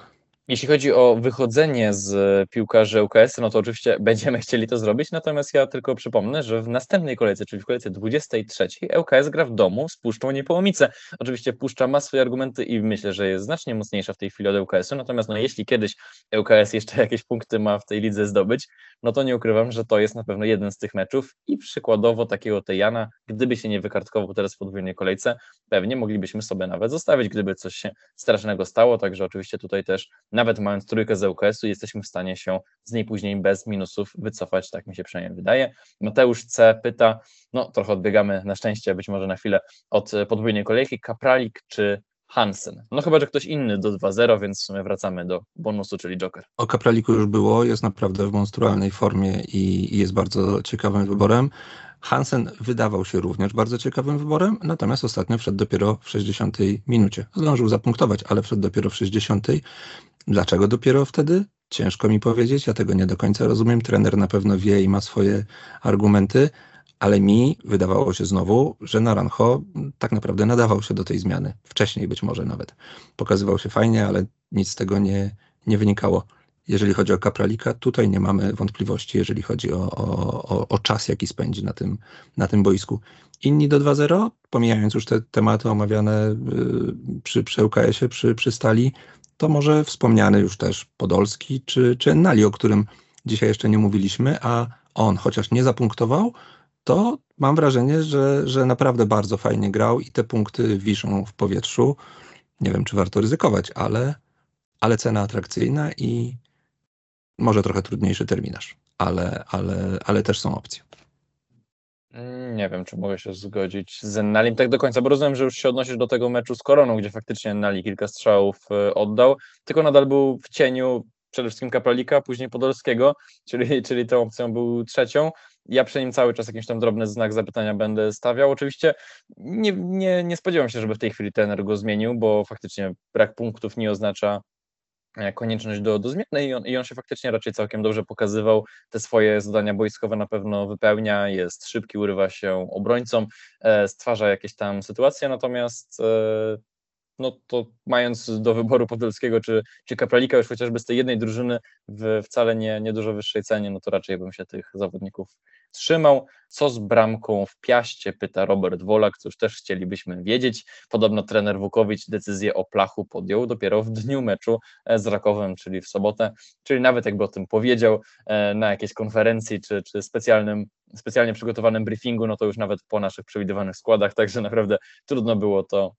Jeśli chodzi o wychodzenie z piłkarzy UKS, no to oczywiście będziemy chcieli to zrobić, natomiast ja tylko przypomnę, że w następnej kolejce, czyli w kolejce 23, ŁKS gra w domu z Puszczą Niepołomice. Oczywiście Puszcza ma swoje argumenty i myślę, że jest znacznie mocniejsza w tej chwili od ŁKS-u, natomiast no, jeśli kiedyś ŁKS jeszcze jakieś punkty ma w tej lidze zdobyć, no to nie ukrywam, że to jest na pewno jeden z tych meczów i przykładowo takiego Tejana, gdyby się nie wykartkował teraz w podwójnej kolejce, pewnie moglibyśmy sobie nawet zostawić, gdyby coś się strasznego stało, także oczywiście tutaj też nawet mając trójkę z UKS-u, jesteśmy w stanie się z niej później bez minusów wycofać, tak mi się przynajmniej wydaje. Mateusz C. pyta, no trochę odbiegamy na szczęście, być może na chwilę od podwójnej kolejki, Kapralik czy Hansen. No chyba, że ktoś inny do 2-0, więc w sumie wracamy do bonusu, czyli Joker.
O Kapraliku już było, jest naprawdę w monstrualnej formie i jest bardzo ciekawym wyborem. Hansen wydawał się również bardzo ciekawym wyborem, natomiast ostatnio wszedł dopiero w 60 minucie. Zdążył zapunktować, ale wszedł dopiero w 60. Dlaczego dopiero wtedy? Ciężko mi powiedzieć, ja tego nie do końca rozumiem. Trener na pewno wie i ma swoje argumenty, ale mi wydawało się znowu, że Naranjo tak naprawdę nadawał się do tej zmiany. Wcześniej być może nawet. Pokazywał się fajnie, ale nic z tego nie, nie wynikało. Jeżeli chodzi o Kapralika, tutaj nie mamy wątpliwości, jeżeli chodzi o, o, o czas, jaki spędzi na tym, na tym boisku. Inni do 2-0, pomijając już te tematy omawiane y, przy, przy UKS-ie, przy, przy Stali, to może wspomniany już też Podolski czy, czy Nali, o którym dzisiaj jeszcze nie mówiliśmy, a on chociaż nie zapunktował, to mam wrażenie, że, że naprawdę bardzo fajnie grał i te punkty wiszą w powietrzu. Nie wiem, czy warto ryzykować, ale, ale cena atrakcyjna i może trochę trudniejszy terminarz, ale, ale, ale też są opcje.
Mm, nie wiem, czy mogę się zgodzić z Ennalim tak do końca, bo rozumiem, że już się odnosisz do tego meczu z Koroną, gdzie faktycznie Ennali kilka strzałów e, oddał, tylko nadal był w cieniu przede wszystkim Kapralika, później Podolskiego, czyli, czyli tą opcją był trzecią. Ja przy nim cały czas jakiś tam drobny znak zapytania będę stawiał. Oczywiście nie, nie, nie spodziewam się, żeby w tej chwili trener go zmienił, bo faktycznie brak punktów nie oznacza konieczność do, do zmiany i on, i on się faktycznie raczej całkiem dobrze pokazywał. Te swoje zadania boiskowe na pewno wypełnia, jest szybki, urywa się obrońcom, e, stwarza jakieś tam sytuacje, natomiast e, no to mając do wyboru Podolskiego czy, czy Kapralika już chociażby z tej jednej drużyny w wcale nie, nie dużo wyższej cenie, no to raczej bym się tych zawodników trzymał. Co z bramką w Piaście, pyta Robert Wolak, cóż też chcielibyśmy wiedzieć. Podobno trener Wukowicz decyzję o plachu podjął dopiero w dniu meczu e, z Rakowem, czyli w sobotę, czyli nawet jakby o tym powiedział e, na jakiejś konferencji czy, czy specjalnym, specjalnie przygotowanym briefingu, no to już nawet po naszych przewidywanych składach, także naprawdę trudno było to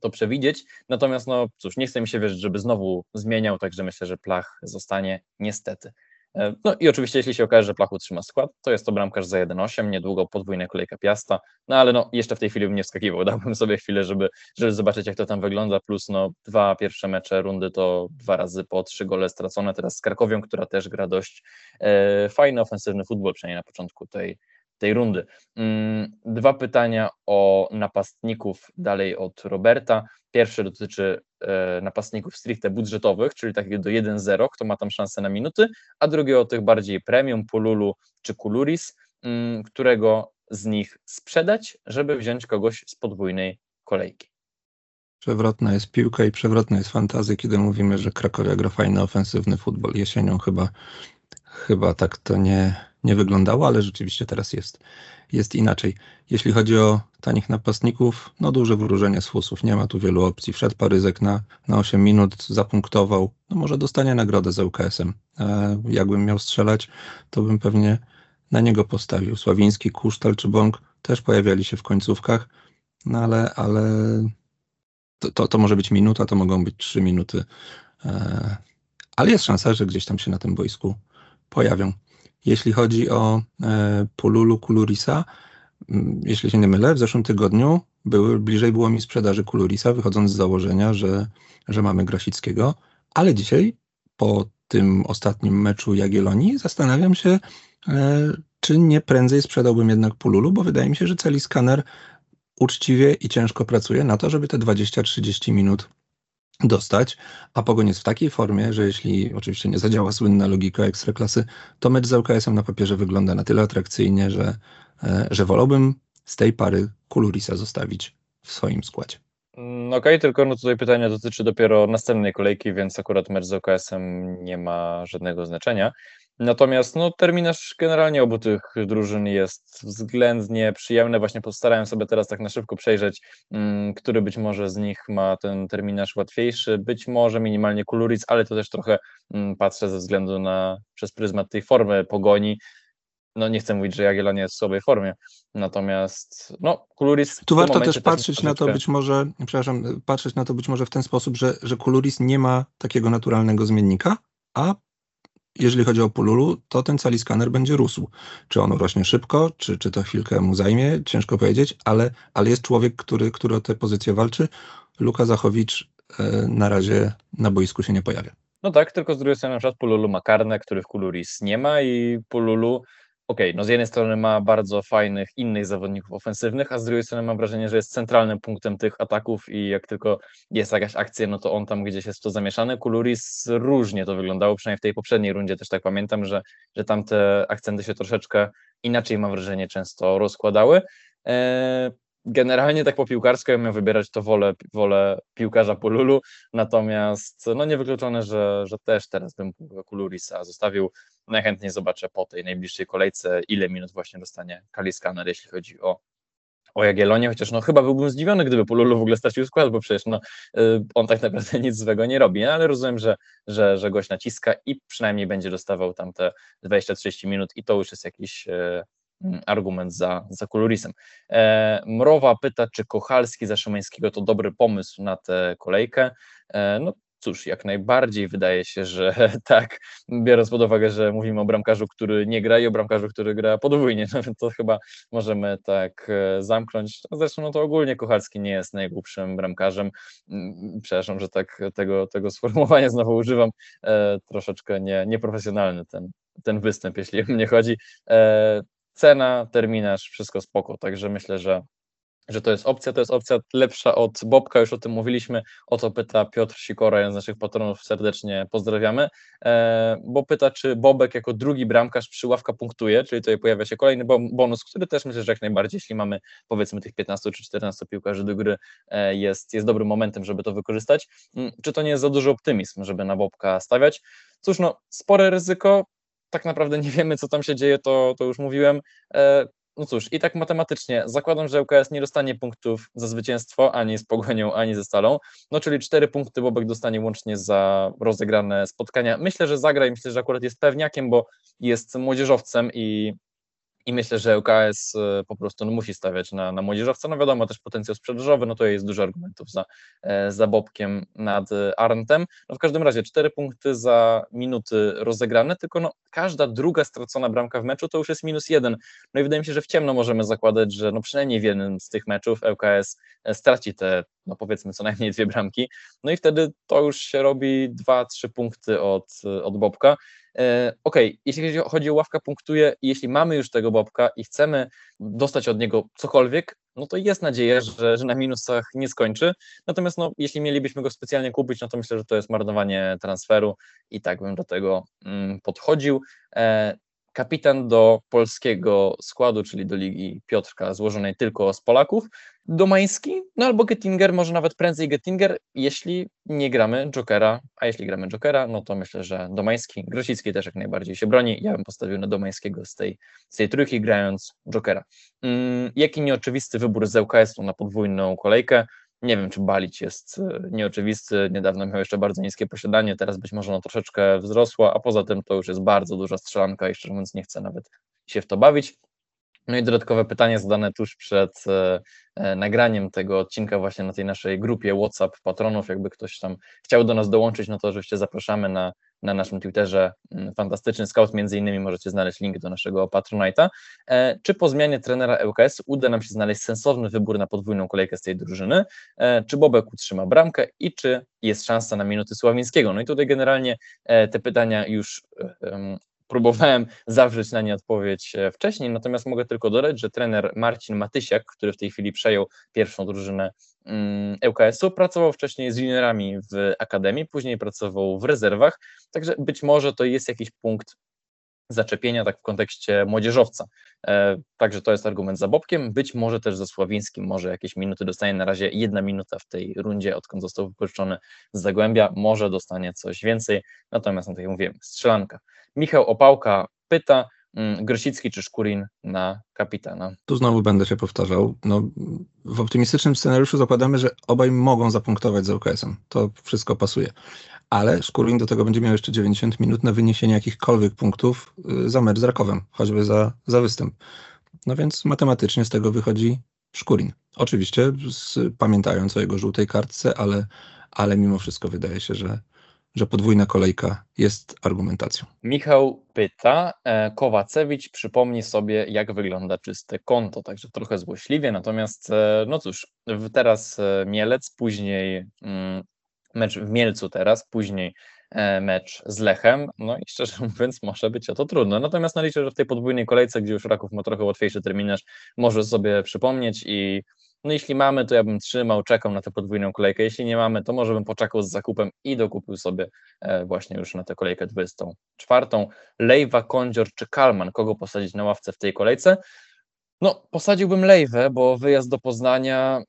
to przewidzieć. Natomiast, no cóż, nie chcę mi się wierzyć, żeby znowu zmieniał, także myślę, że Plach zostanie niestety. E, no i oczywiście, jeśli się okaże, że Plach utrzyma skład, to jest to bramkarz za 1-8, niedługo podwójna kolejka Piasta, no ale no jeszcze w tej chwili bym nie wskakiwał, dałbym sobie chwilę, żeby, żeby zobaczyć, jak to tam wygląda, plus no dwa pierwsze mecze rundy to dwa razy po trzy gole stracone, teraz z Krakowią, która też gra dość e, fajny, ofensywny futbol, przynajmniej na początku tej, tej rundy. Mm, dwa pytania o napastników dalej od Roberta. Pierwsze dotyczy e, napastników stricte budżetowych, czyli takiego do 1-0, kto ma tam szansę na minuty, a drugie o tych bardziej premium, Pululu czy Kuluris, mm, którego z nich sprzedać, żeby wziąć kogoś z podwójnej kolejki.
Przewrotna jest piłka i przewrotna jest fantazja, kiedy mówimy, że Krakowia gra fajny, ofensywny futbol. Jesienią chyba, chyba tak to nie, nie wyglądało, ale rzeczywiście teraz jest, jest inaczej. Jeśli chodzi o tanich napastników, no duże wróżenie z fusów, nie ma tu wielu opcji. Wszedł Paryzek na, na 8 minut, zapunktował, no może dostanie nagrodę za UKS-em. E, jakbym miał strzelać, to bym pewnie na niego postawił. Sławiński, Kusztal czy Bąk też pojawiali się w końcówkach, no ale, ale to, to, to może być minuta, to mogą być trzy minuty. E, ale jest szansa, że gdzieś tam się na tym boisku pojawią. Jeśli chodzi o e, Pululu Kulurisa, jeśli się nie mylę, w zeszłym tygodniu były, bliżej było mi sprzedaży Kulurisa, wychodząc z założenia, że, że mamy Grasickiego, ale dzisiaj po tym ostatnim meczu Jagiellonii zastanawiam się, e, czy nie prędzej sprzedałbym jednak Pululu, bo wydaje mi się, że celi skaner uczciwie i ciężko pracuje na to, żeby te 20-30 minut dostać, a Pogoń jest w takiej formie, że jeśli oczywiście nie zadziała słynna logika ekstraklasy, to mecz z UKS-em na papierze wygląda na tyle atrakcyjnie, że, e, że wolałbym z tej pary Kulurisa zostawić w swoim składzie.
Mm, okej, okay, tylko no tutaj pytanie dotyczy dopiero następnej kolejki, więc akurat mecz z UKS-em nie ma żadnego znaczenia. Natomiast no, terminarz generalnie obu tych drużyn jest względnie przyjemny. Właśnie postarałem sobie teraz tak na szybko przejrzeć, um, który być może z nich ma ten terminarz łatwiejszy. Być może minimalnie Kuluric, ale to też trochę um, patrzę ze względu na przez pryzmat tej formy pogoni. No nie chcę mówić, że Jagiellonia jest w słabej formie, natomiast no Kuluris...
Tu warto też patrzeć na to być może, przepraszam, patrzeć na to być może w ten sposób, że, że Kuluris nie ma takiego naturalnego zmiennika, a jeżeli chodzi o Pululu, to ten cali skaner będzie rósł. Czy on rośnie szybko, czy, czy to chwilkę mu zajmie, ciężko powiedzieć, ale, ale jest człowiek, który, który o tę pozycję walczy. Luka Zachowicz e, na razie na boisku się nie pojawia.
No tak, tylko z drugiej strony na przykład Pululu ma karne, który w Kuluris nie ma i Pululu okej, okay, no z jednej strony ma bardzo fajnych innych zawodników ofensywnych, a z drugiej strony mam wrażenie, że jest centralnym punktem tych ataków i jak tylko jest jakaś akcja, no to on tam gdzieś jest w to zamieszany. Kuluris różnie to wyglądało, przynajmniej w tej poprzedniej rundzie też tak pamiętam, że, że tam te akcenty się troszeczkę inaczej mam wrażenie często rozkładały. Generalnie tak po piłkarsko ja miał wybierać, to wolę, wolę piłkarza Pululu, natomiast no niewykluczone, że, że też teraz bym Kulurisa zostawił. Najchętniej zobaczę po tej najbliższej kolejce, ile minut właśnie dostanie Kaliskaner, jeśli chodzi o o Jagiellonie, chociaż no chyba byłbym zdziwiony, gdyby Pululu w ogóle stracił skład, bo przecież no, y, on tak naprawdę nic złego nie robi, no, ale rozumiem, że, że, że gość naciska i przynajmniej będzie dostawał tam te 20-30 minut i to już jest jakiś y, argument za, za Kulurisem. E, Mrowa pyta, czy Kochalski za Szymańskiego to dobry pomysł na tę kolejkę. E, no, cóż, jak najbardziej wydaje się, że tak, biorąc pod uwagę, że mówimy o bramkarzu, który nie gra i o bramkarzu, który gra podwójnie, no to chyba możemy tak e, zamknąć. Zresztą no to ogólnie Kochalski nie jest najgłupszym bramkarzem. Mm, przepraszam, że tak tego, tego sformułowania znowu używam. E, troszeczkę nie, nieprofesjonalny ten, ten występ, jeśli mnie chodzi. E, cena, terminarz, wszystko spoko, także myślę, że że to jest opcja, to jest opcja lepsza od Bobka, już o tym mówiliśmy, o to pyta Piotr Sikora, jeden z naszych patronów, serdecznie pozdrawiamy, e, bo pyta, czy Bobek jako drugi bramkarz przy ławka punktuje, czyli tutaj pojawia się kolejny bonus, który też myślę, że jak najbardziej, jeśli mamy powiedzmy tych 15 czy 14 piłkarzy do gry, e, jest, jest dobrym momentem, żeby to wykorzystać. Mm, czy to nie jest za duży optymizm, żeby na Bobka stawiać? Cóż, no, spore ryzyko, tak naprawdę nie wiemy, co tam się dzieje, to, to już mówiłem. E, no cóż, i tak matematycznie zakładam, że ŁKS nie dostanie punktów za zwycięstwo ani z Pogonią, ani ze Stalą, no czyli cztery punkty Bobek dostanie łącznie za rozegrane spotkania. Myślę, że zagra i myślę, że akurat jest pewniakiem, bo jest młodzieżowcem i i myślę, że UKS e, po prostu no, musi stawiać na, na młodzieżowca. No wiadomo, też potencjał sprzedażowy, no to jest dużo argumentów za, e, za Bobkiem nad Arntem. No w każdym razie cztery punkty za minuty rozegrane, tylko no, każda druga stracona bramka w meczu to już jest minus jeden. No i wydaje mi się, że w ciemno możemy zakładać, że no przynajmniej w jednym z tych meczów LKS e straci te, no powiedzmy co najmniej dwie bramki, no i wtedy to już się robi dwa, trzy punkty od, od Bobka. E, ok, jeśli chodzi o ławka punktuje, jeśli mamy już tego Bobka i chcemy dostać od niego cokolwiek, no to jest nadzieja, że, że na minusach nie skończy. Natomiast no, jeśli mielibyśmy go specjalnie kupić, no to myślę, że to jest marnowanie transferu i tak bym do tego mm, podchodził. Kapitan do polskiego składu, czyli do Ligi Piotrka, złożonej tylko z Polaków, Domański, no albo Gettinger, może nawet prędzej Gettinger, jeśli nie gramy Jokera, a jeśli gramy Jokera, no to myślę, że Domański, Grosicki też jak najbardziej się broni, ja bym postawił na Domańskiego z tej, z tej trójki, grając Jokera. Mm, jaki nieoczywisty wybór z ŁKS-u na podwójną kolejkę, nie wiem, czy Balić jest e, nieoczywisty. Niedawno miał jeszcze bardzo niskie posiadanie, teraz być może ono troszeczkę wzrosło, a poza tym to już jest bardzo duża strzelanka i szczerze mówiąc nie chcę nawet się w to bawić. No i dodatkowe pytanie zadane tuż przed e, e, nagraniem tego odcinka właśnie na tej naszej grupie WhatsApp patronów. Jakby ktoś tam chciał do nas dołączyć, no to oczywiście zapraszamy na, na naszym Twitterze mm, Fantastyczny Scout. Między innymi możecie znaleźć link do naszego Patronite'a. E, czy po zmianie trenera ŁKS uda nam się znaleźć sensowny wybór na podwójną kolejkę z tej drużyny? Czy Bobek utrzyma bramkę i czy jest szansa na minuty Sławińskiego? No i tutaj generalnie te pytania już próbowałem zawrzeć na nie odpowiedź e, wcześniej, natomiast mogę tylko dodać, że trener Marcin Matysiak, który w tej chwili przejął pierwszą drużynę mm, ŁKS-u, pracował wcześniej z juniorami w akademii, później pracował w rezerwach, także być może to jest jakiś punkt zaczepienia tak w kontekście młodzieżowca. E, także to jest argument za Bobkiem, być może też ze Sławińskim, może jakieś minuty dostanie, na razie jedna minuta w tej rundzie, odkąd został wypożyczony z Zagłębia, może dostanie coś więcej, natomiast, no tak jak mówiłem, strzelanka. Michał Opałka pyta, mm, Grosicki czy Szkurin na kapitana.
Tu znowu będę się powtarzał. No, w optymistycznym scenariuszu zakładamy, że obaj mogą zapunktować z UKS-em. To wszystko pasuje. Ale Szkurin do tego będzie miał jeszcze 90 minut na wyniesienie jakichkolwiek punktów y, za mecz z Rakowem, choćby za, za występ. No więc matematycznie z tego wychodzi Szkurin. Oczywiście z, pamiętając o jego żółtej kartce, ale, ale mimo wszystko wydaje się, że, że podwójna kolejka jest argumentacją.
Michał pyta, e, Kowacewicz przypomni sobie, jak wygląda czyste konto, także trochę złośliwie, natomiast e, no cóż, teraz e, Mielec, później mm, mecz w Mielcu teraz, później mecz z Lechem, no i szczerze mówiąc może być o to trudno, natomiast no liczę, że w tej podwójnej kolejce, gdzie już Raków ma trochę łatwiejszy terminarz, może sobie przypomnieć i no jeśli mamy, to ja bym trzymał, czekał na tę podwójną kolejkę. Jeśli nie mamy, to może bym poczekał z zakupem i dokupił sobie e, właśnie już na tę kolejkę 24. Lejwa, Kondzior czy Kalman, kogo posadzić na ławce w tej kolejce? No, posadziłbym Lejwę, bo wyjazd do Poznania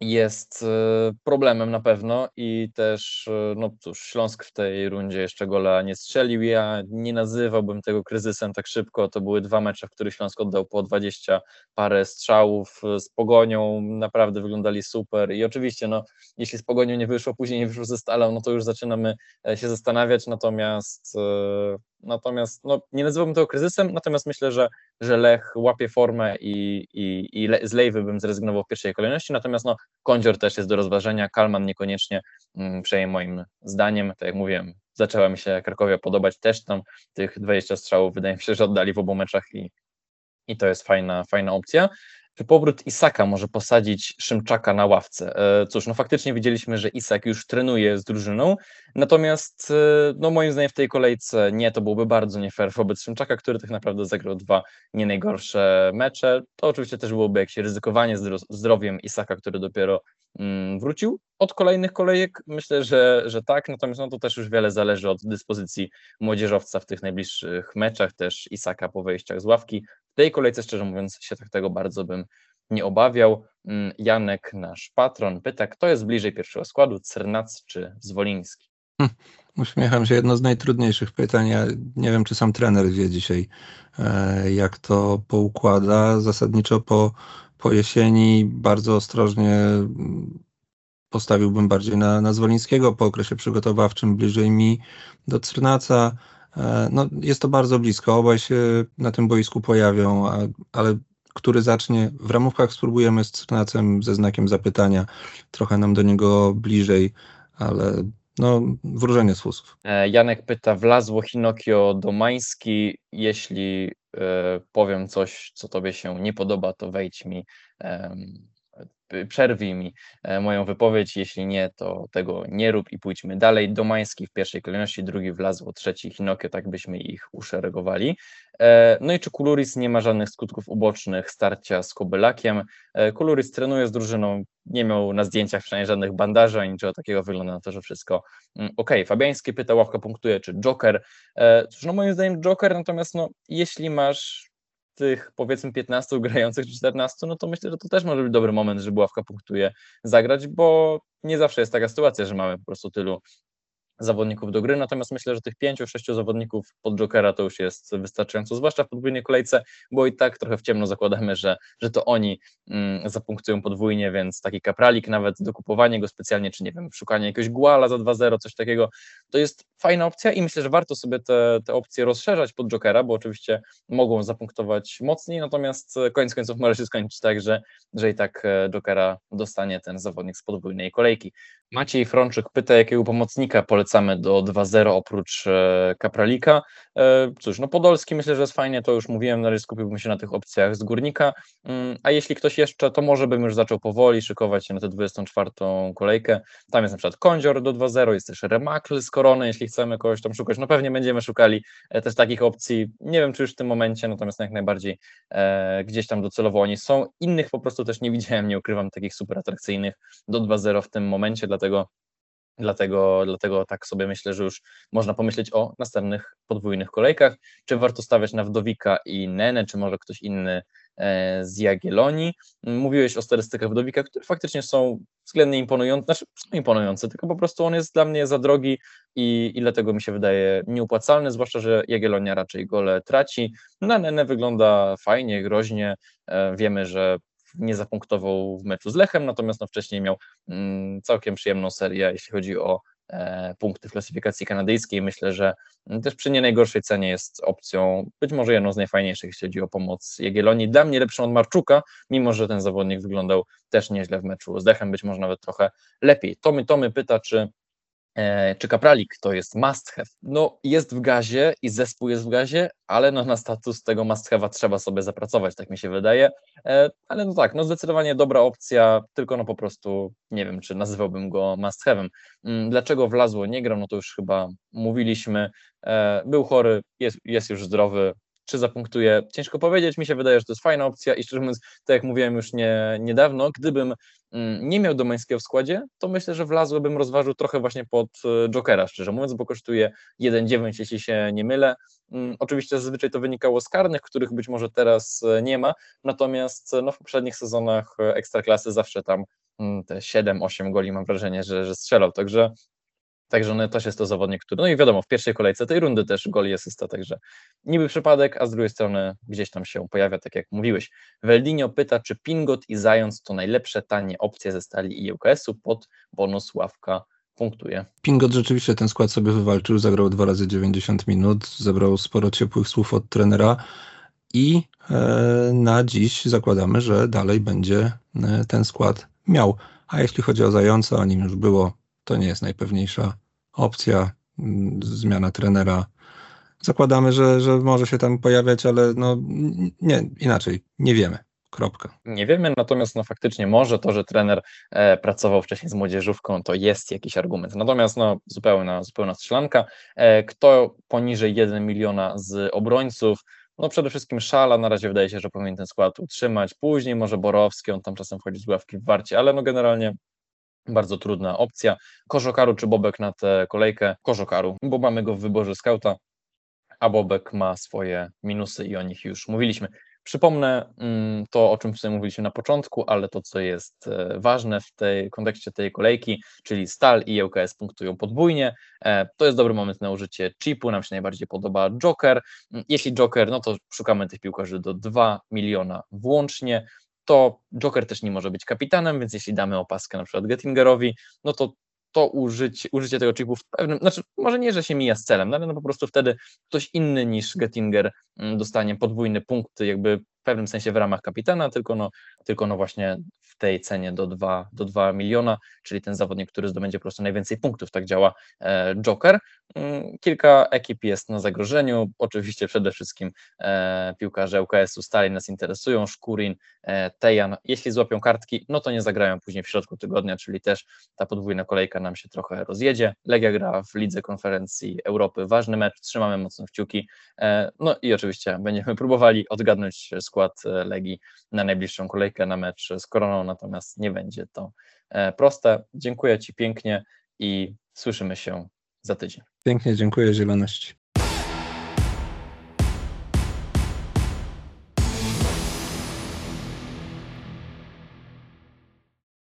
jest e, problemem na pewno i też, e, no cóż, Śląsk w tej rundzie jeszcze gola nie strzelił. Ja nie nazywałbym tego kryzysem tak szybko. To były dwa mecze, w których Śląsk oddał po 20 parę strzałów e, z Pogonią. Naprawdę wyglądali super i oczywiście, no, jeśli z Pogonią nie wyszło, później nie wyszło ze Stalą, no to już zaczynamy się zastanawiać, natomiast natomiast no, nie nazywałbym tego kryzysem, natomiast myślę, że, że Lech łapie formę i, i, i z Lejwy bym zrezygnował w pierwszej kolejności, natomiast no, Kądzior też jest do rozważenia, Kalman niekoniecznie mm, przejmie moim zdaniem, tak jak mówiłem, zaczęła mi się Krakowia podobać. Też tam tych 20 strzałów, wydaje mi się, że oddali w obu meczach i, i to jest fajna, fajna opcja. Czy powrót Isaka może posadzić Szymczaka na ławce? E, cóż, no faktycznie widzieliśmy, że Isak już trenuje z drużyną, natomiast e, no moim zdaniem w tej kolejce nie, to byłoby bardzo nie fair wobec Szymczaka, który tak naprawdę zagrał dwa nie najgorsze mecze. To oczywiście też byłoby jakieś ryzykowanie zdrowiem Isaka, który dopiero mm, wrócił. Od kolejnych kolejek myślę, że, że tak, natomiast no to też już wiele zależy od dyspozycji młodzieżowca w tych najbliższych meczach, też Isaka po wejściach z ławki tej kolejce, szczerze mówiąc, się tak tego bardzo bym nie obawiał. Mm, Janek, nasz patron, pyta, kto jest bliżej pierwszego składu, Cernac czy Zwoliński?
Hm, uśmiecham się, jedno z najtrudniejszych pytań. Ja nie wiem, czy sam trener wie dzisiaj, e, jak to poukłada. Zasadniczo po, po jesieni bardzo ostrożnie mm, postawiłbym bardziej na, na Zwolińskiego, po okresie przygotowawczym bliżej mi do Cernaca. E, no, jest to bardzo blisko, obaj się na tym boisku pojawią, ale który zacznie, w ramówkach spróbujemy z Cernacem ze znakiem zapytania, trochę nam do niego bliżej, ale no, wróżenie z fusów.
E, Janek pyta, wlazło Hinokio do Mański, jeśli e, powiem coś, co tobie się nie podoba, to wejdź mi przerwij mi e, moją wypowiedź, jeśli nie, to tego nie rób i pójdźmy dalej. Domański w pierwszej kolejności, drugi wlazło, trzeci Hinokio, tak byśmy ich uszeregowali. E, no i czy Kuluris nie ma żadnych skutków ubocznych starcia z Kobylakiem? E, Kuluris trenuje z drużyną, nie miał na zdjęciach przynajmniej żadnych bandaży, ani niczego takiego, wygląda na to, że wszystko mm, ok. Fabiański pyta, ławka punktuje, czy Joker? Cóż, no moim zdaniem Joker, natomiast no, jeśli masz tych powiedzmy 15 grających czy 14, no to myślę, że to też może być dobry moment, żeby ławka punktuje zagrać, bo nie zawsze jest taka sytuacja, że mamy po prostu tylu zawodników do gry, natomiast myślę, że tych pięciu, sześciu zawodników pod Jokera to już jest wystarczająco, zwłaszcza w podwójnej kolejce, bo i tak trochę w ciemno zakładamy, że, że to oni mm, zapunktują podwójnie, więc taki kapralik, nawet dokupowanie go specjalnie, czy nie wiem, szukanie jakiegoś guala za 2-0, coś takiego, to jest fajna opcja i myślę, że warto sobie te, te opcje rozszerzać pod Jokera, bo oczywiście mogą zapunktować mocniej, natomiast koniec końców może się skończyć tak, że, że i tak e, Jokera dostanie ten zawodnik z podwójnej kolejki. Maciej Frączyk pyta, jakiego pomocnika polecamy do 2-0 oprócz e, Kapralika. E, cóż, no Podolski myślę, że jest fajnie, to już mówiłem, na razie skupiłbym się na tych opcjach z Górnika, mm, a jeśli ktoś jeszcze, to może bym już zaczął powoli szykować się na tę 24 kolejkę. Tam jest na przykład Kądzior do 2-0, jest też Remakl z Korony, jeśli chcemy kogoś tam szukać. No pewnie będziemy szukali e, też takich opcji, nie wiem czy już w tym momencie, natomiast jak najbardziej gdzieś tam docelowo oni są. Innych po prostu też nie widziałem, nie ukrywam, takich super atrakcyjnych do 2-0 w tym momencie, dlatego Dlatego, dlatego tak sobie myślę, że już można pomyśleć o następnych podwójnych kolejkach. Czy warto stawiać na Wdowika i Nenę, czy może ktoś inny e, z Jagiellonii. Mówiłeś o statystykach Wdowika, które faktycznie są względnie imponujące, znaczy są imponujące, tylko po prostu on jest dla mnie za drogi i, i dlatego mi się wydaje nieupłacalny, zwłaszcza, że Jagiellonia raczej gole traci. Na Nenę wygląda fajnie, groźnie. E, wiemy, że nie zapunktował w meczu z Lechem, natomiast no wcześniej miał mm, całkiem przyjemną serię, jeśli chodzi o e, punkty w klasyfikacji kanadyjskiej. Myślę, że też przy nie najgorszej cenie jest opcją, być może jedną z najfajniejszych, jeśli chodzi o pomoc Jagiellonii. Dla mnie lepszą od Marczuka, mimo że ten zawodnik wyglądał też nieźle w meczu z Lechem, być może nawet trochę lepiej. Tomy Tomy pyta, czy czy Kapralik to jest must have? No jest w gazie i zespół jest w gazie, ale no na status tego must have'a trzeba sobie zapracować, tak mi się wydaje. E, ale no tak, no zdecydowanie dobra opcja, tylko no po prostu nie wiem, czy nazywałbym go must have'em. Mm, dlaczego wlazło nie grał? No to już chyba mówiliśmy. E, był chory, jest, jest już zdrowy, czy zapunktuje, ciężko powiedzieć, mi się wydaje, że to jest fajna opcja i szczerze mówiąc, tak jak mówiłem już nie, niedawno, gdybym mm, nie miał Domańskiego w składzie, to myślę, że wlazłbym, rozważył trochę właśnie pod e, Jokera, szczerze mówiąc, bo kosztuje 1,9, jeśli się nie mylę. Mm, oczywiście zazwyczaj to wynikało z karnych, których być może teraz e, nie ma, natomiast e, no, w poprzednich sezonach Ekstraklasy zawsze tam mm, te 7-8 goli mam wrażenie, że, że strzelał, także Także on też jest to zawodnik, który, no i wiadomo, w pierwszej kolejce tej rundy też gol i asysta, także niby przypadek, a z drugiej strony gdzieś tam się pojawia, tak jak mówiłeś. Weldinio pyta, czy Pingot i Zając to najlepsze tanie opcje ze stali i UKS-u pod bonus ławka punktuje.
Pingot rzeczywiście ten skład sobie wywalczył, zagrał dwa razy 90 minut, zebrał sporo ciepłych słów od trenera i e, na dziś zakładamy, że dalej będzie e, ten skład miał. A jeśli chodzi o Zająca, o nim już było, to nie jest najpewniejsza opcja. Mm, Zmiana trenera. Zakładamy, że, że może się tam pojawiać, ale no nie, inaczej, nie wiemy. Kropka.
Nie wiemy, natomiast no faktycznie może to, że trener e, pracował wcześniej z młodzieżówką, to jest jakiś argument. Natomiast no zupełna, zupełna strzelanka. E, kto poniżej 1 miliona z obrońców, no przede wszystkim Szala, na razie wydaje się, że powinien ten skład utrzymać, później może Borowski, on tam czasem wchodzi z ławki w warcie, ale no generalnie bardzo trudna opcja. Korzokaru czy Bobek na tę kolejkę? Korzokaru, bo mamy go w wyborze skauta, a Bobek ma swoje minusy i o nich już mówiliśmy. Przypomnę mm, to, o czym sobie mówiliśmy na początku, ale to, co jest e, ważne w tej kontekście tej kolejki, czyli Stal i ŁKS punktują podwójnie. E, to jest dobry moment na użycie chipu, nam się najbardziej podoba Joker. Mm, jeśli Joker, no to szukamy tych piłkarzy do 2 miliona włącznie. To Joker też nie może być kapitanem, więc jeśli damy opaskę na przykład Gettingerowi, no to to użycie, użycie tego chipu w pewnym, znaczy może nie, że się mija z celem, no ale no po prostu wtedy ktoś inny niż Gettinger mm, dostanie podwójny punkt jakby pewnym sensie w ramach kapitana, tylko no, tylko no właśnie w tej cenie do 2, do 2 miliona, czyli ten zawodnik, który zdobędzie po prostu najwięcej punktów, tak działa e, Joker. Mm, kilka ekip jest na zagrożeniu, oczywiście przede wszystkim e, piłkarze UKS-u stali nas interesują, Szkurin, e, Tejan, jeśli złapią kartki, no to nie zagrają później w środku tygodnia, czyli też ta podwójna kolejka nam się trochę rozjedzie. Legia gra w Lidze Konferencji Europy, ważny mecz, trzymamy mocno kciuki, no i oczywiście będziemy próbowali odgadnąć skład Legii na najbliższą kolejkę, na mecz z Koroną, natomiast nie będzie to proste. Dziękuję Ci pięknie i słyszymy się za tydzień.
Pięknie dziękuję Zieloności.